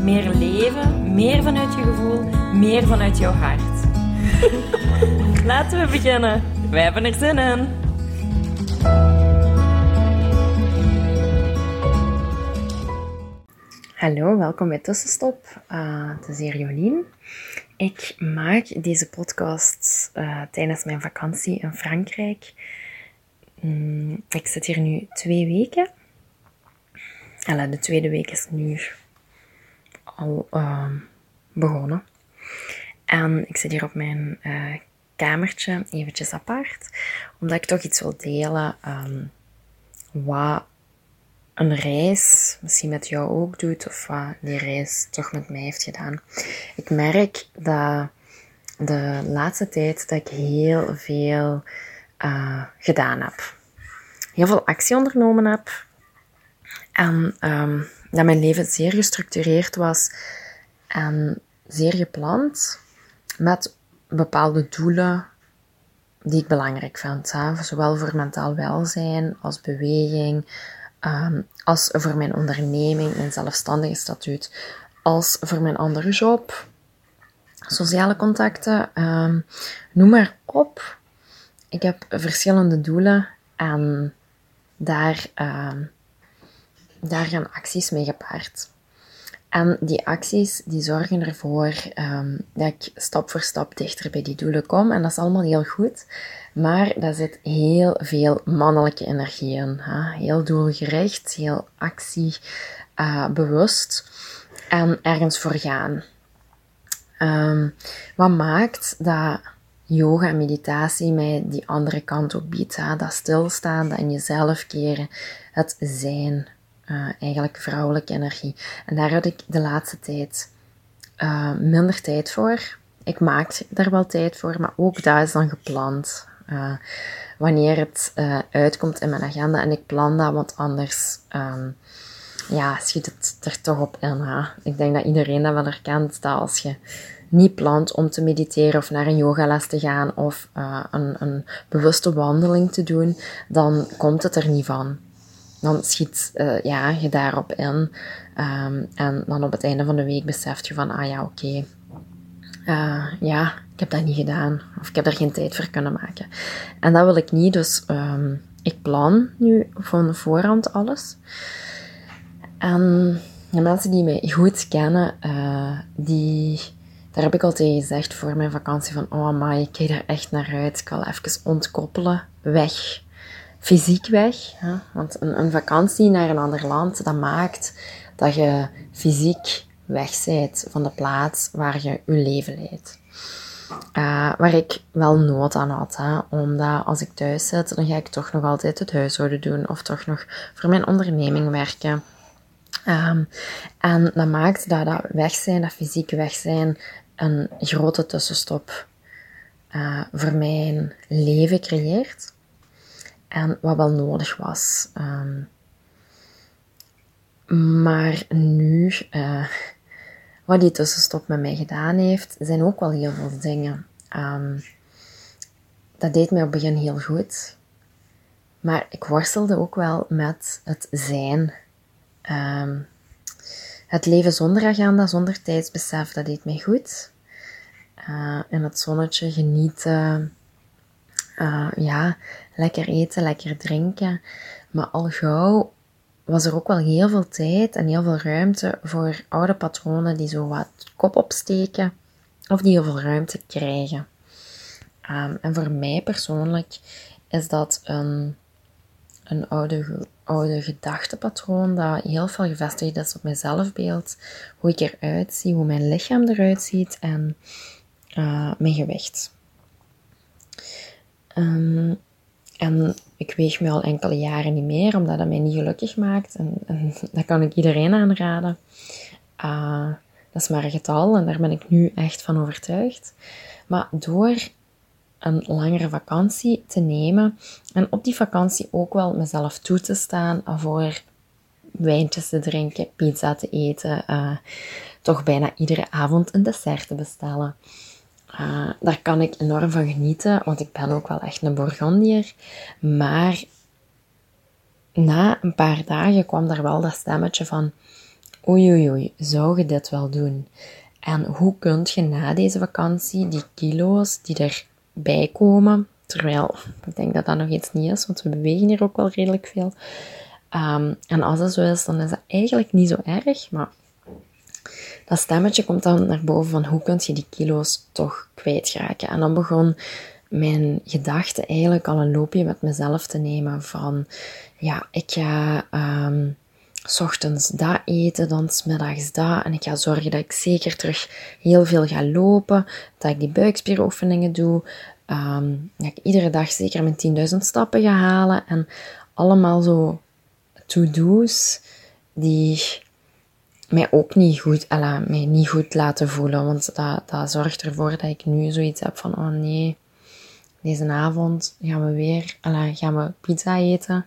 Meer leven, meer vanuit je gevoel, meer vanuit jouw hart. Laten we beginnen. Wij hebben er zin in. Hallo, welkom bij Tussenstop. Uh, het is hier Jolien. Ik maak deze podcast eh, tijdens mijn vakantie in Frankrijk. Mm, ik zit hier nu twee weken. Alla, de tweede week is nu ehm, begonnen. En ik zit hier op mijn eh, kamertje, eventjes apart, omdat ik toch iets wil delen ehm, wat een reis misschien met jou ook doet, of wat die reis toch met mij heeft gedaan. Ik merk dat de laatste tijd dat ik heel veel eh, gedaan heb. Heel veel actie ondernomen heb. En ehm, dat mijn leven zeer gestructureerd was en zeer gepland met bepaalde doelen die ik belangrijk vind. Zowel voor mentaal welzijn als beweging, um, als voor mijn onderneming, mijn zelfstandige statuut, als voor mijn andere job, sociale contacten, um, noem maar op. Ik heb verschillende doelen en daar, um, daar gaan acties mee gepaard. En die acties die zorgen ervoor um, dat ik stap voor stap dichter bij die doelen kom. En dat is allemaal heel goed. Maar daar zit heel veel mannelijke energie in. Hè? Heel doelgericht, heel actiebewust. Uh, en ergens voor gaan. Um, wat maakt dat yoga en meditatie mij die andere kant ook biedt. Hè? Dat stilstaan, dat in jezelf keren, het zijn. Uh, eigenlijk vrouwelijke energie. En daar had ik de laatste tijd uh, minder tijd voor. Ik maak daar wel tijd voor, maar ook dat is dan gepland. Uh, wanneer het uitkomt in mijn agenda en ik plan dat, want anders um, ja, schiet het er toch op in. Ik denk dat iedereen dat wel herkent, dat als je niet plant om te mediteren of naar een yogales te gaan of een, een bewuste wandeling te doen, dan komt het er niet van dan schiet uh, ja, je daarop in. Um, en dan op het einde van de week beseft je van, ah ja, oké. Uh, ja, ik heb dat niet gedaan. Of ik heb er geen tijd voor kunnen maken. En dat wil ik niet, dus um, ik plan nu van voorhand alles. En de mensen die mij goed kennen, uh, die... Daar heb ik al tegen gezegd voor mijn vakantie van, oh amai, ik kijk er echt naar uit. Ik wil even ontkoppelen, weg fysiek weg. Want een, een, vakantie naar een ander land, dat maakt dat je fysiek weg bent van de plaats waar je je leven leidt. Uh, waar ik wel nood aan had. Omdat als ik thuis zit, dan ga ik toch nog altijd het huishouden doen. Of toch nog voor mijn onderneming werken. Um, en dat maakt dat dat weg zijn, dat fysiek weg zijn, een grote tussenstop uh, voor mijn leven creëert. En wat wel nodig was. Um, maar nu, uh, wat die tussenstop met mij gedaan heeft, zijn ook wel heel veel dingen. Um, dat deed mij op het begin heel goed. Maar ik worstelde ook wel met het zijn. Um, het leven zonder agenda, zonder tijdsbesef, dat deed mij goed. Uh, en het zonnetje genieten. Uh, ja, lekker eten, lekker drinken. Maar al gauw was er ook wel heel veel tijd en heel veel ruimte voor oude patronen die zo wat kop opsteken of die heel veel ruimte krijgen. Um, en voor mij persoonlijk is dat een, een oude, oude gedachtepatroon dat heel veel gevestigd is op mijn zelfbeeld, hoe ik eruit zie, hoe mijn lichaam eruit ziet en uh, mijn gewicht. Um, en ik weeg me al enkele jaren niet meer, omdat dat mij niet gelukkig maakt. En, en dat kan ik iedereen aanraden. Uh, dat is maar een getal en daar ben ik nu echt van overtuigd. Maar door een langere vakantie te nemen en op die vakantie ook wel mezelf toe te staan voor wijntjes te drinken, pizza te eten, uh, toch bijna iedere avond een dessert te bestellen. Uh, daar kan ik enorm van genieten, want ik ben ook wel echt een Bourgondier. Maar na een paar dagen kwam daar wel dat stemmetje van: oei oei oei, zou je dit wel doen? En hoe kun je na deze vakantie die kilo's die erbij komen, terwijl ik denk dat dat nog iets niet is, want we bewegen hier ook wel redelijk veel. Um, en als dat zo is, dan is dat eigenlijk niet zo erg, maar dat stemmetje komt dan naar boven van hoe kun je die kilo's toch kwijtraken. En dan begon mijn gedachte eigenlijk al een loopje met mezelf te nemen van, ja, ik ga um, s ochtends dat eten, dan smiddags dat. En ik ga zorgen dat ik zeker terug heel veel ga lopen, dat ik die buikspieroefeningen doe, um, dat ik iedere dag zeker mijn 10.000 stappen ga halen. En allemaal zo to-do's die mij ook niet goed, alla, mij niet goed laten voelen. Want dat, dat zorgt ervoor dat ik nu zoiets heb van, oh nee, deze avond gaan we weer, gaan we pizza eten.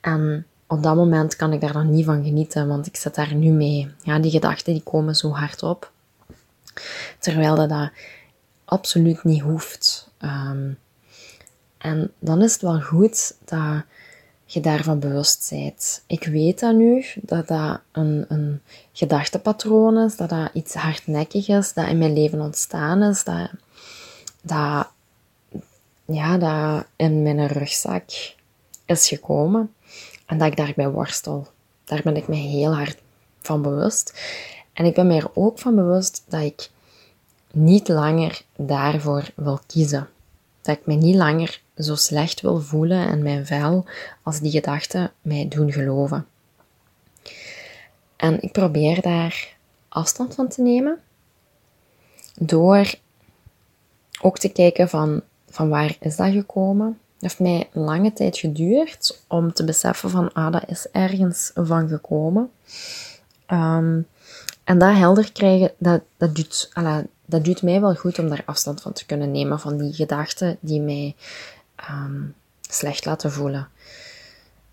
En op dat moment kan ik daar nog niet van genieten, want ik zit daar nu mee. Ja, die gedachten die komen zo hard op. Terwijl dat, dat absoluut niet hoeft. Um, en dan is het wel goed dat je daarvan bewust bent. Ik weet dat nu, dat dat een, een gedachtepatroon is, dat dat iets hardnekkig is, dat in mijn leven ontstaan is, dat, dat, ja, dat in mijn rugzak is gekomen en dat ik daarbij worstel. Daar ben ik me heel hard van bewust. En ik ben me er ook van bewust dat ik niet langer daarvoor wil kiezen. Dat ik me niet langer zo slecht wil voelen en mijn vel als die gedachten mij doen geloven. En ik probeer daar afstand van te nemen door ook te kijken van, van waar is dat gekomen. Het heeft mij lange tijd geduurd om te beseffen van, ah, dat is ergens van gekomen. Um, en dat helder krijgen, dat, dat, doet, dat doet mij wel goed om daar afstand van te kunnen nemen, van die gedachten die mij um, slecht laten voelen.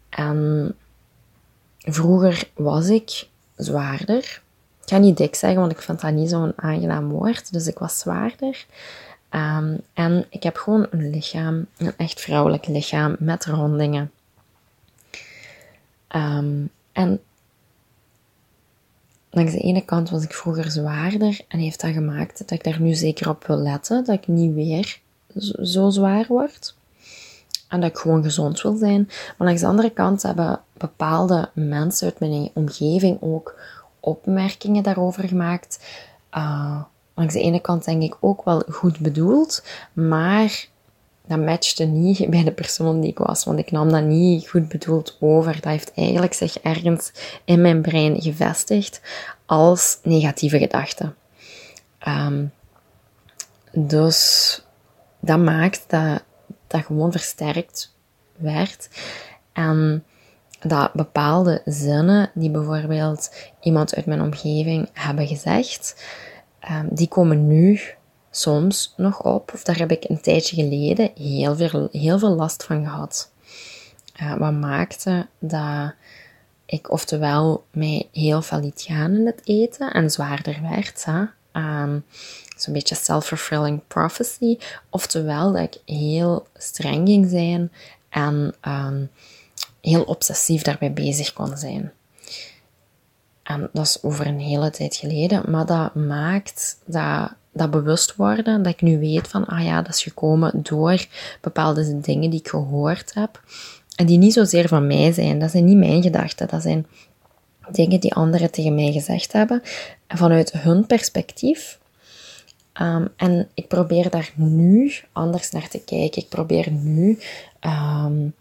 En vroeger was ik zwaarder. Ik ga niet dik zeggen, want ik vind dat niet zo'n aangenaam woord. Dus ik was zwaarder. Um, en ik heb gewoon een lichaam, een echt vrouwelijk lichaam met rondingen. Um, en langs de ene kant was ik vroeger zwaarder en heeft dat gemaakt dat ik daar nu zeker op wil letten, dat ik niet weer zo zwaar word en dat ik gewoon gezond wil zijn. Maar langs de andere kant hebben bepaalde mensen uit mijn omgeving ook opmerkingen daarover gemaakt. Uh, langs de ene kant denk ik ook wel goed bedoeld, maar dat matchte niet bij de persoon die ik was, want ik nam dat niet goed bedoeld over. Dat heeft eigenlijk zich ergens in mijn brein gevestigd als negatieve gedachte. Um, dus dat maakt dat dat gewoon versterkt werd. En dat bepaalde zinnen die bijvoorbeeld iemand uit mijn omgeving hebben gezegd, um, die komen nu soms nog op. Of daar heb ik een tijdje geleden heel veel, heel veel last van gehad. Uh, wat maakte dat ik oftewel mij heel veel liet gaan in het eten en zwaarder werd. Hè? Zo'n beetje self-fulfilling prophecy. Oftewel dat ik heel streng ging zijn en um, heel obsessief daarbij bezig kon zijn. En dat is over een hele tijd geleden, maar dat maakt dat, dat bewust worden, dat ik nu weet van, ah ja, dat is gekomen door bepaalde dingen die ik gehoord heb. En die niet zozeer van mij zijn. Dat zijn niet mijn gedachten. Dat zijn dingen die anderen tegen mij gezegd hebben. En vanuit hun perspectief Um, en ik probeer daar nu anders naar te kijken. Ik probeer nu um,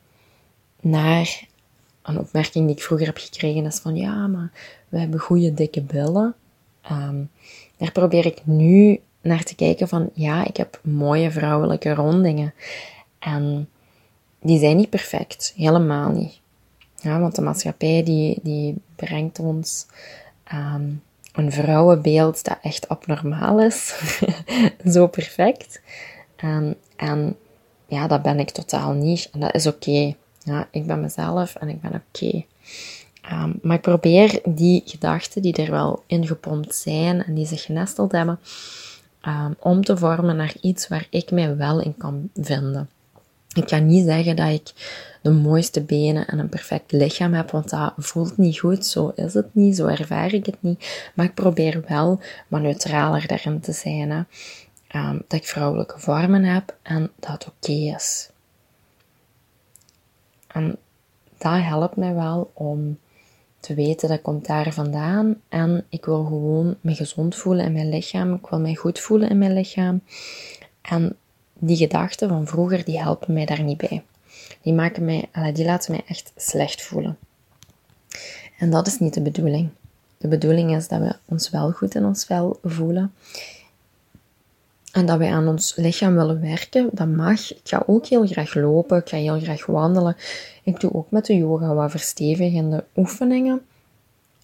naar een opmerking die ik vroeger heb gekregen is van ja, maar we hebben goede dikke billen. Um, daar probeer ik nu naar te kijken van ja, ik heb mooie vrouwelijke rondingen. En die zijn niet perfect, helemaal niet. Ja, want de maatschappij die, die brengt ons een vrouwenbeeld dat echt abnormaal is. Zo perfect. En, en ja, dat ben ik totaal niet. En dat is oké. Ja, ik ben mezelf en ik ben oké. Ehm, maar ik probeer die gedachten die er wel ingepompt zijn en die zich genesteld hebben, um, om te vormen naar iets waar ik mij wel in kan vinden. Ik kan niet zeggen dat ik de mooiste benen en een perfect lichaam heb, want dat voelt niet goed. Zo is het niet, zo ervaar ik het niet. Maar ik probeer wel wat neutraler daarin te zijn. Hè. Um, dat ik vrouwelijke vormen heb en dat het oké is. En dat helpt mij wel om te weten dat komt daar vandaan en ik wil gewoon me gezond voelen in mijn lichaam. Ik wil mij goed voelen in mijn lichaam. En die gedachten van vroeger, die helpen mij daar niet bij. Die, maken mij, die laten mij echt slecht voelen. En dat is niet de bedoeling. De bedoeling is dat we ons wel goed in ons vel voelen. En dat wij aan ons lichaam willen werken, dat mag. Ik ga ook heel graag lopen, ik ga heel graag wandelen. Ik doe ook met de yoga wat verstevigende oefeningen.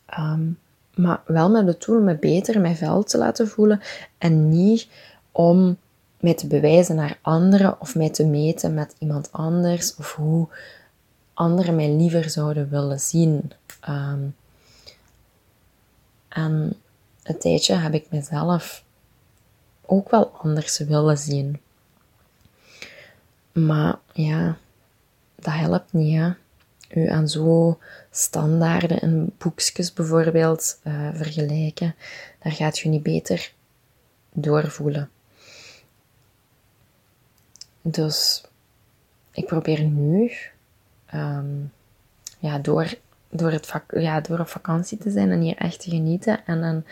Ehm, maar wel met het doel om me beter in mijn vel te laten voelen. En niet om mij te bewijzen naar anderen of mij te meten met iemand anders. Of hoe anderen mij liever zouden willen zien. Ehm, en een tijdje heb ik mezelf ook wel anders willen zien. Maar ja, dat helpt niet, hè. U aan zo standaarden in boekjes bijvoorbeeld uh, vergelijken, daar gaat je niet beter doorvoelen. Dus ik probeer nu, um, ja, door, door, het ja, door op vakantie te zijn en hier echt te genieten en dan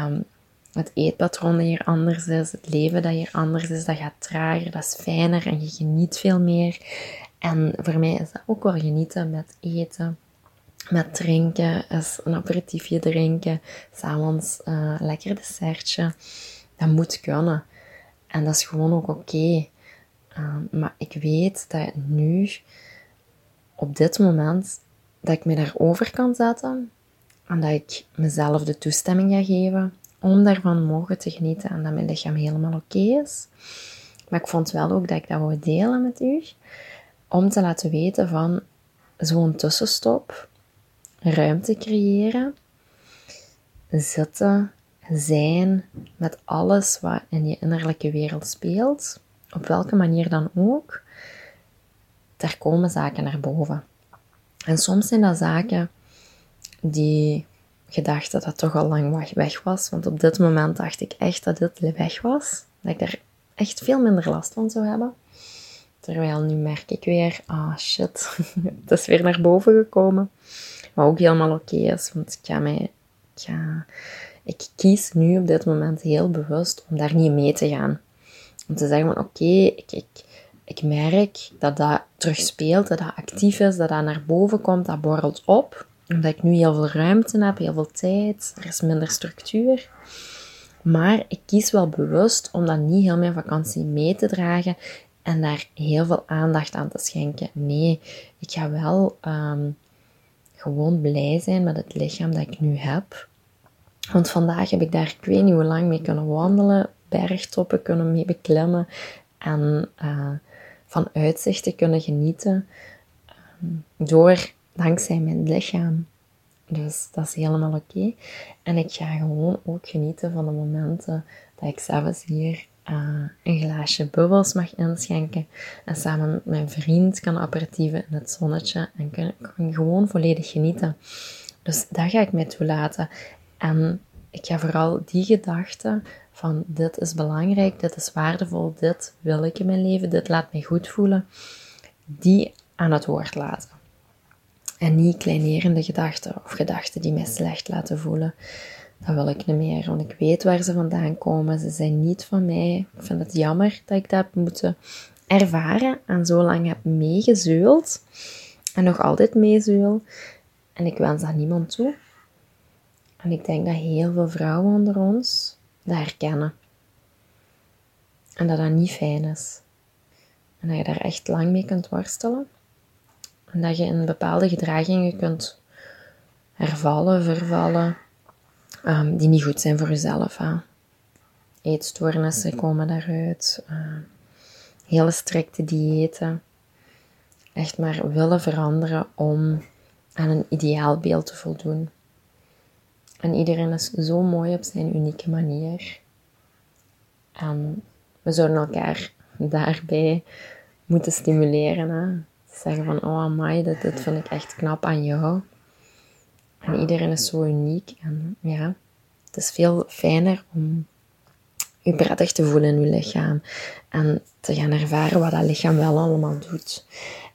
um, het eetpatroon dat hier anders is, het leven dat hier anders is, dat gaat trager, dat is fijner en je geniet veel meer. En voor mij is dat ook wel genieten met eten, met drinken, is een aperitiefje drinken, s'avonds uh, lekker dessertje. Dat moet kunnen. En dat is gewoon ook oké. Ehm, maar ik weet dat nu, op dit moment, dat ik me daarover kan zetten en dat ik mezelf de toestemming ga geven om daarvan mogen te genieten en dat mijn lichaam helemaal oké is. Maar ik vond wel ook dat ik dat wou delen met u, om te laten weten van zo'n tussenstop, ruimte creëren, zitten, zijn met alles wat in je innerlijke wereld speelt, op welke manier dan ook, daar komen zaken naar boven. En soms zijn dat zaken die gedacht dat dat toch al lang weg was. Want op dit moment dacht ik echt dat dit weg was. Dat ik daar echt veel minder last van zou hebben. Terwijl nu merk ik weer, ah shit, het is weer naar boven gekomen. Wat ook helemaal oké is, want ik ga mij, ik, ga, ik kies nu op dit moment heel bewust om daar niet mee te gaan. Om te zeggen van oké, ik, ik, merk dat dat terugspeelt, dat dat actief is, dat dat naar boven komt, dat borrelt op omdat ik nu heel veel ruimte heb, heel veel tijd, er is minder structuur. Maar ik kies wel bewust om dat niet heel mijn vakantie mee te dragen en daar heel veel aandacht aan te schenken. Nee, ik ga wel um, gewoon blij zijn met het lichaam dat ik nu heb. Want vandaag heb ik daar ik weet niet hoe lang mee kunnen wandelen, bergtoppen kunnen mee beklimmen en uh, van uitzichten kunnen genieten. Um, door dankzij mijn lichaam. Dus dat is helemaal oké. En ik ga gewoon ook genieten van de momenten dat ik zelfs hier uh, een glaasje bubbels mag inschenken. En samen met mijn vriend kan aperitieven in het zonnetje. En kan, kan gewoon volledig genieten. Dus dat ga ik mij toelaten. En ik ga vooral die gedachten van dit is belangrijk, dit is waardevol, dit wil ik in mijn leven, dit laat mij goed voelen, die aan het woord laten. En niet kleinerende gedachten of gedachten die mij slecht laten voelen. Dat wil ik niet meer, want ik weet waar ze vandaan komen. Ze zijn niet van mij. Ik vind het jammer dat ik dat heb moeten ervaren en zo lang heb meegezeuld. En nog altijd meezeul. En ik wens dat niemand toe. En ik denk dat heel veel vrouwen onder ons dat herkennen. En dat dat niet fijn is. En dat je daar echt lang mee kunt worstelen. En dat je in bepaalde gedragingen kunt hervallen, vervallen. ehm, die niet goed zijn voor jezelf. Hè. Eetstoornissen komen daaruit. Uh, hele strikte diëten. Echt maar willen veranderen om aan een ideaalbeeld te voldoen. En iedereen is zo mooi op zijn unieke manier. En we zouden elkaar daarbij moeten stimuleren. Hè? Zeggen van, oh amai, dit, vind ik echt knap aan jou. En iedereen is zo uniek. En ja, het is veel fijner om je prettig te voelen in je lichaam. En te gaan ervaren wat dat lichaam wel allemaal doet.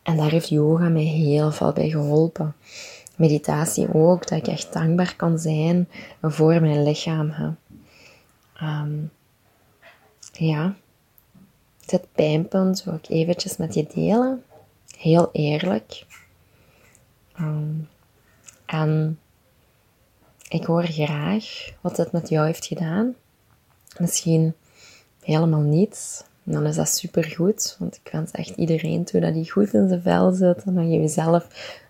En daar heeft yoga mij heel veel bij geholpen. Meditatie ook, dat ik echt dankbaar kan zijn voor mijn lichaam. Um, ja, dit pijnpunt wil ik eventjes met je delen. Heel eerlijk. Um, en ik hoor graag wat het met jou heeft gedaan. Misschien helemaal niets. Dan is dat super goed, want ik wens echt iedereen toe dat hij goed in zijn vel zit en dat je jezelf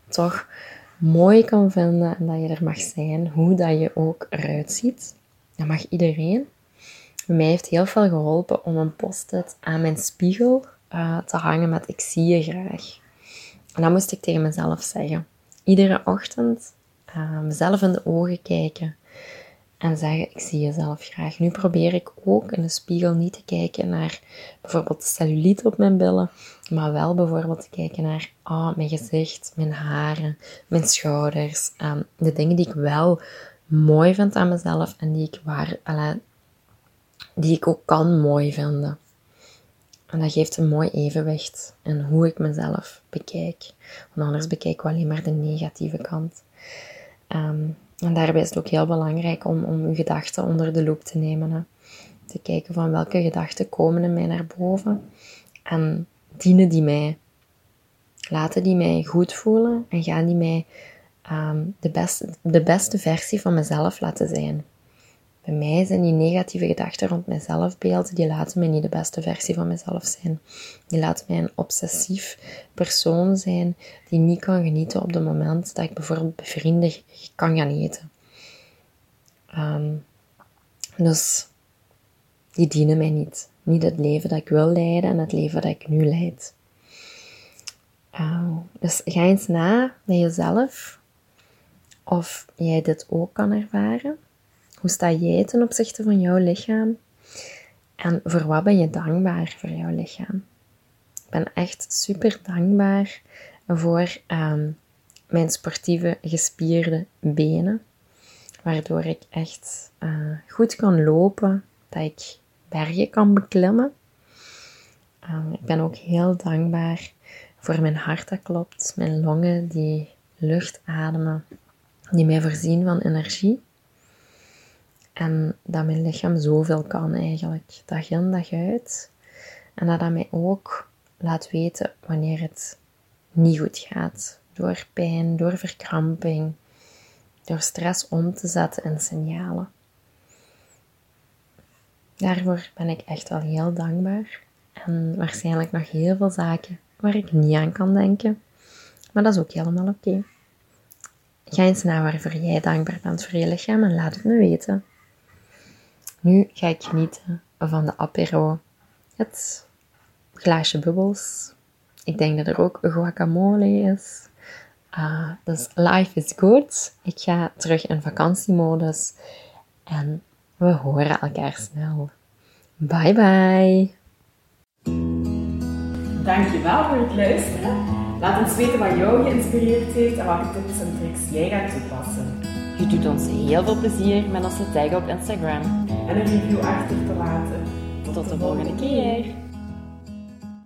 toch mooi kan vinden en dat je er mag zijn, hoe dat je ook eruit ziet. Dat mag iedereen. Mij heeft heel veel geholpen om een post-it aan mijn spiegel uh, te hangen met ik zie je graag. En dat moest ik tegen mezelf zeggen. Iedere ochtend uh, mezelf in de ogen kijken en zeggen: Ik zie jezelf graag. Nu probeer ik ook in de spiegel niet te kijken naar bijvoorbeeld cellulite op mijn billen, maar wel bijvoorbeeld te kijken naar oh, mijn gezicht, mijn haren, mijn schouders. Um, de dingen die ik wel mooi vind aan mezelf en die ik, waar, alla, die ik ook kan mooi vinden. En dat geeft een mooi evenwicht in hoe ik mezelf bekijk. Want anders bekijk ik alleen maar de negatieve kant. Um, en daarbij is het ook heel belangrijk om, om uw gedachten onder de loep te nemen. Hè. Te kijken van welke gedachten komen in mij naar boven. En dienen die mij? Laten die mij goed voelen en gaan die mij um, de, beste, de beste versie van mezelf laten zijn. Bij mij zijn die negatieve gedachten rond mijn zelfbeeld, die laten mij niet de beste versie van mezelf zijn. Die laten mij een obsessief persoon zijn die niet kan genieten op het moment dat ik bijvoorbeeld bevriendig kan gaan eten. Um, dus die dienen mij niet. Niet het leven dat ik wil leiden en het leven dat ik nu leid. Uh, dus ga eens na bij jezelf of jij dit ook kan ervaren. Hoe sta jij ten opzichte van jouw lichaam? En voor wat ben je dankbaar voor jouw lichaam? Ik ben echt super dankbaar voor um, mijn sportieve gespierde benen, waardoor ik echt uh, goed kan lopen, dat ik bergen kan beklimmen. Um, ik ben ook heel dankbaar voor mijn hart dat klopt, mijn longen die lucht ademen, die mij voorzien van energie. En dat mijn lichaam zoveel kan eigenlijk, dag in dag uit. En dat dat mij ook laat weten wanneer het niet goed gaat. Door pijn, door verkramping, door stress om te zetten in signalen. Daarvoor ben ik echt wel heel dankbaar. En waarschijnlijk nog heel veel zaken waar ik niet aan kan denken. Maar dat is ook helemaal oké. Ga eens naar waarvoor jij dankbaar bent voor je lichaam en laat het me weten. Nu ga ik genieten van de apero. Het glaasje bubbels. Ik denk dat er ook guacamole is. Uh, dus life is good. Ik ga terug in vakantiemodus. En we horen elkaar snel. Bye bye. Dankjewel voor het luisteren. Laat ons weten wat jou geïnspireerd heeft en welke tips en tricks jij gaat toepassen. Je doet ons heel veel plezier met onze tag op Instagram. En een review achter te laten. Tot, de volgende keer.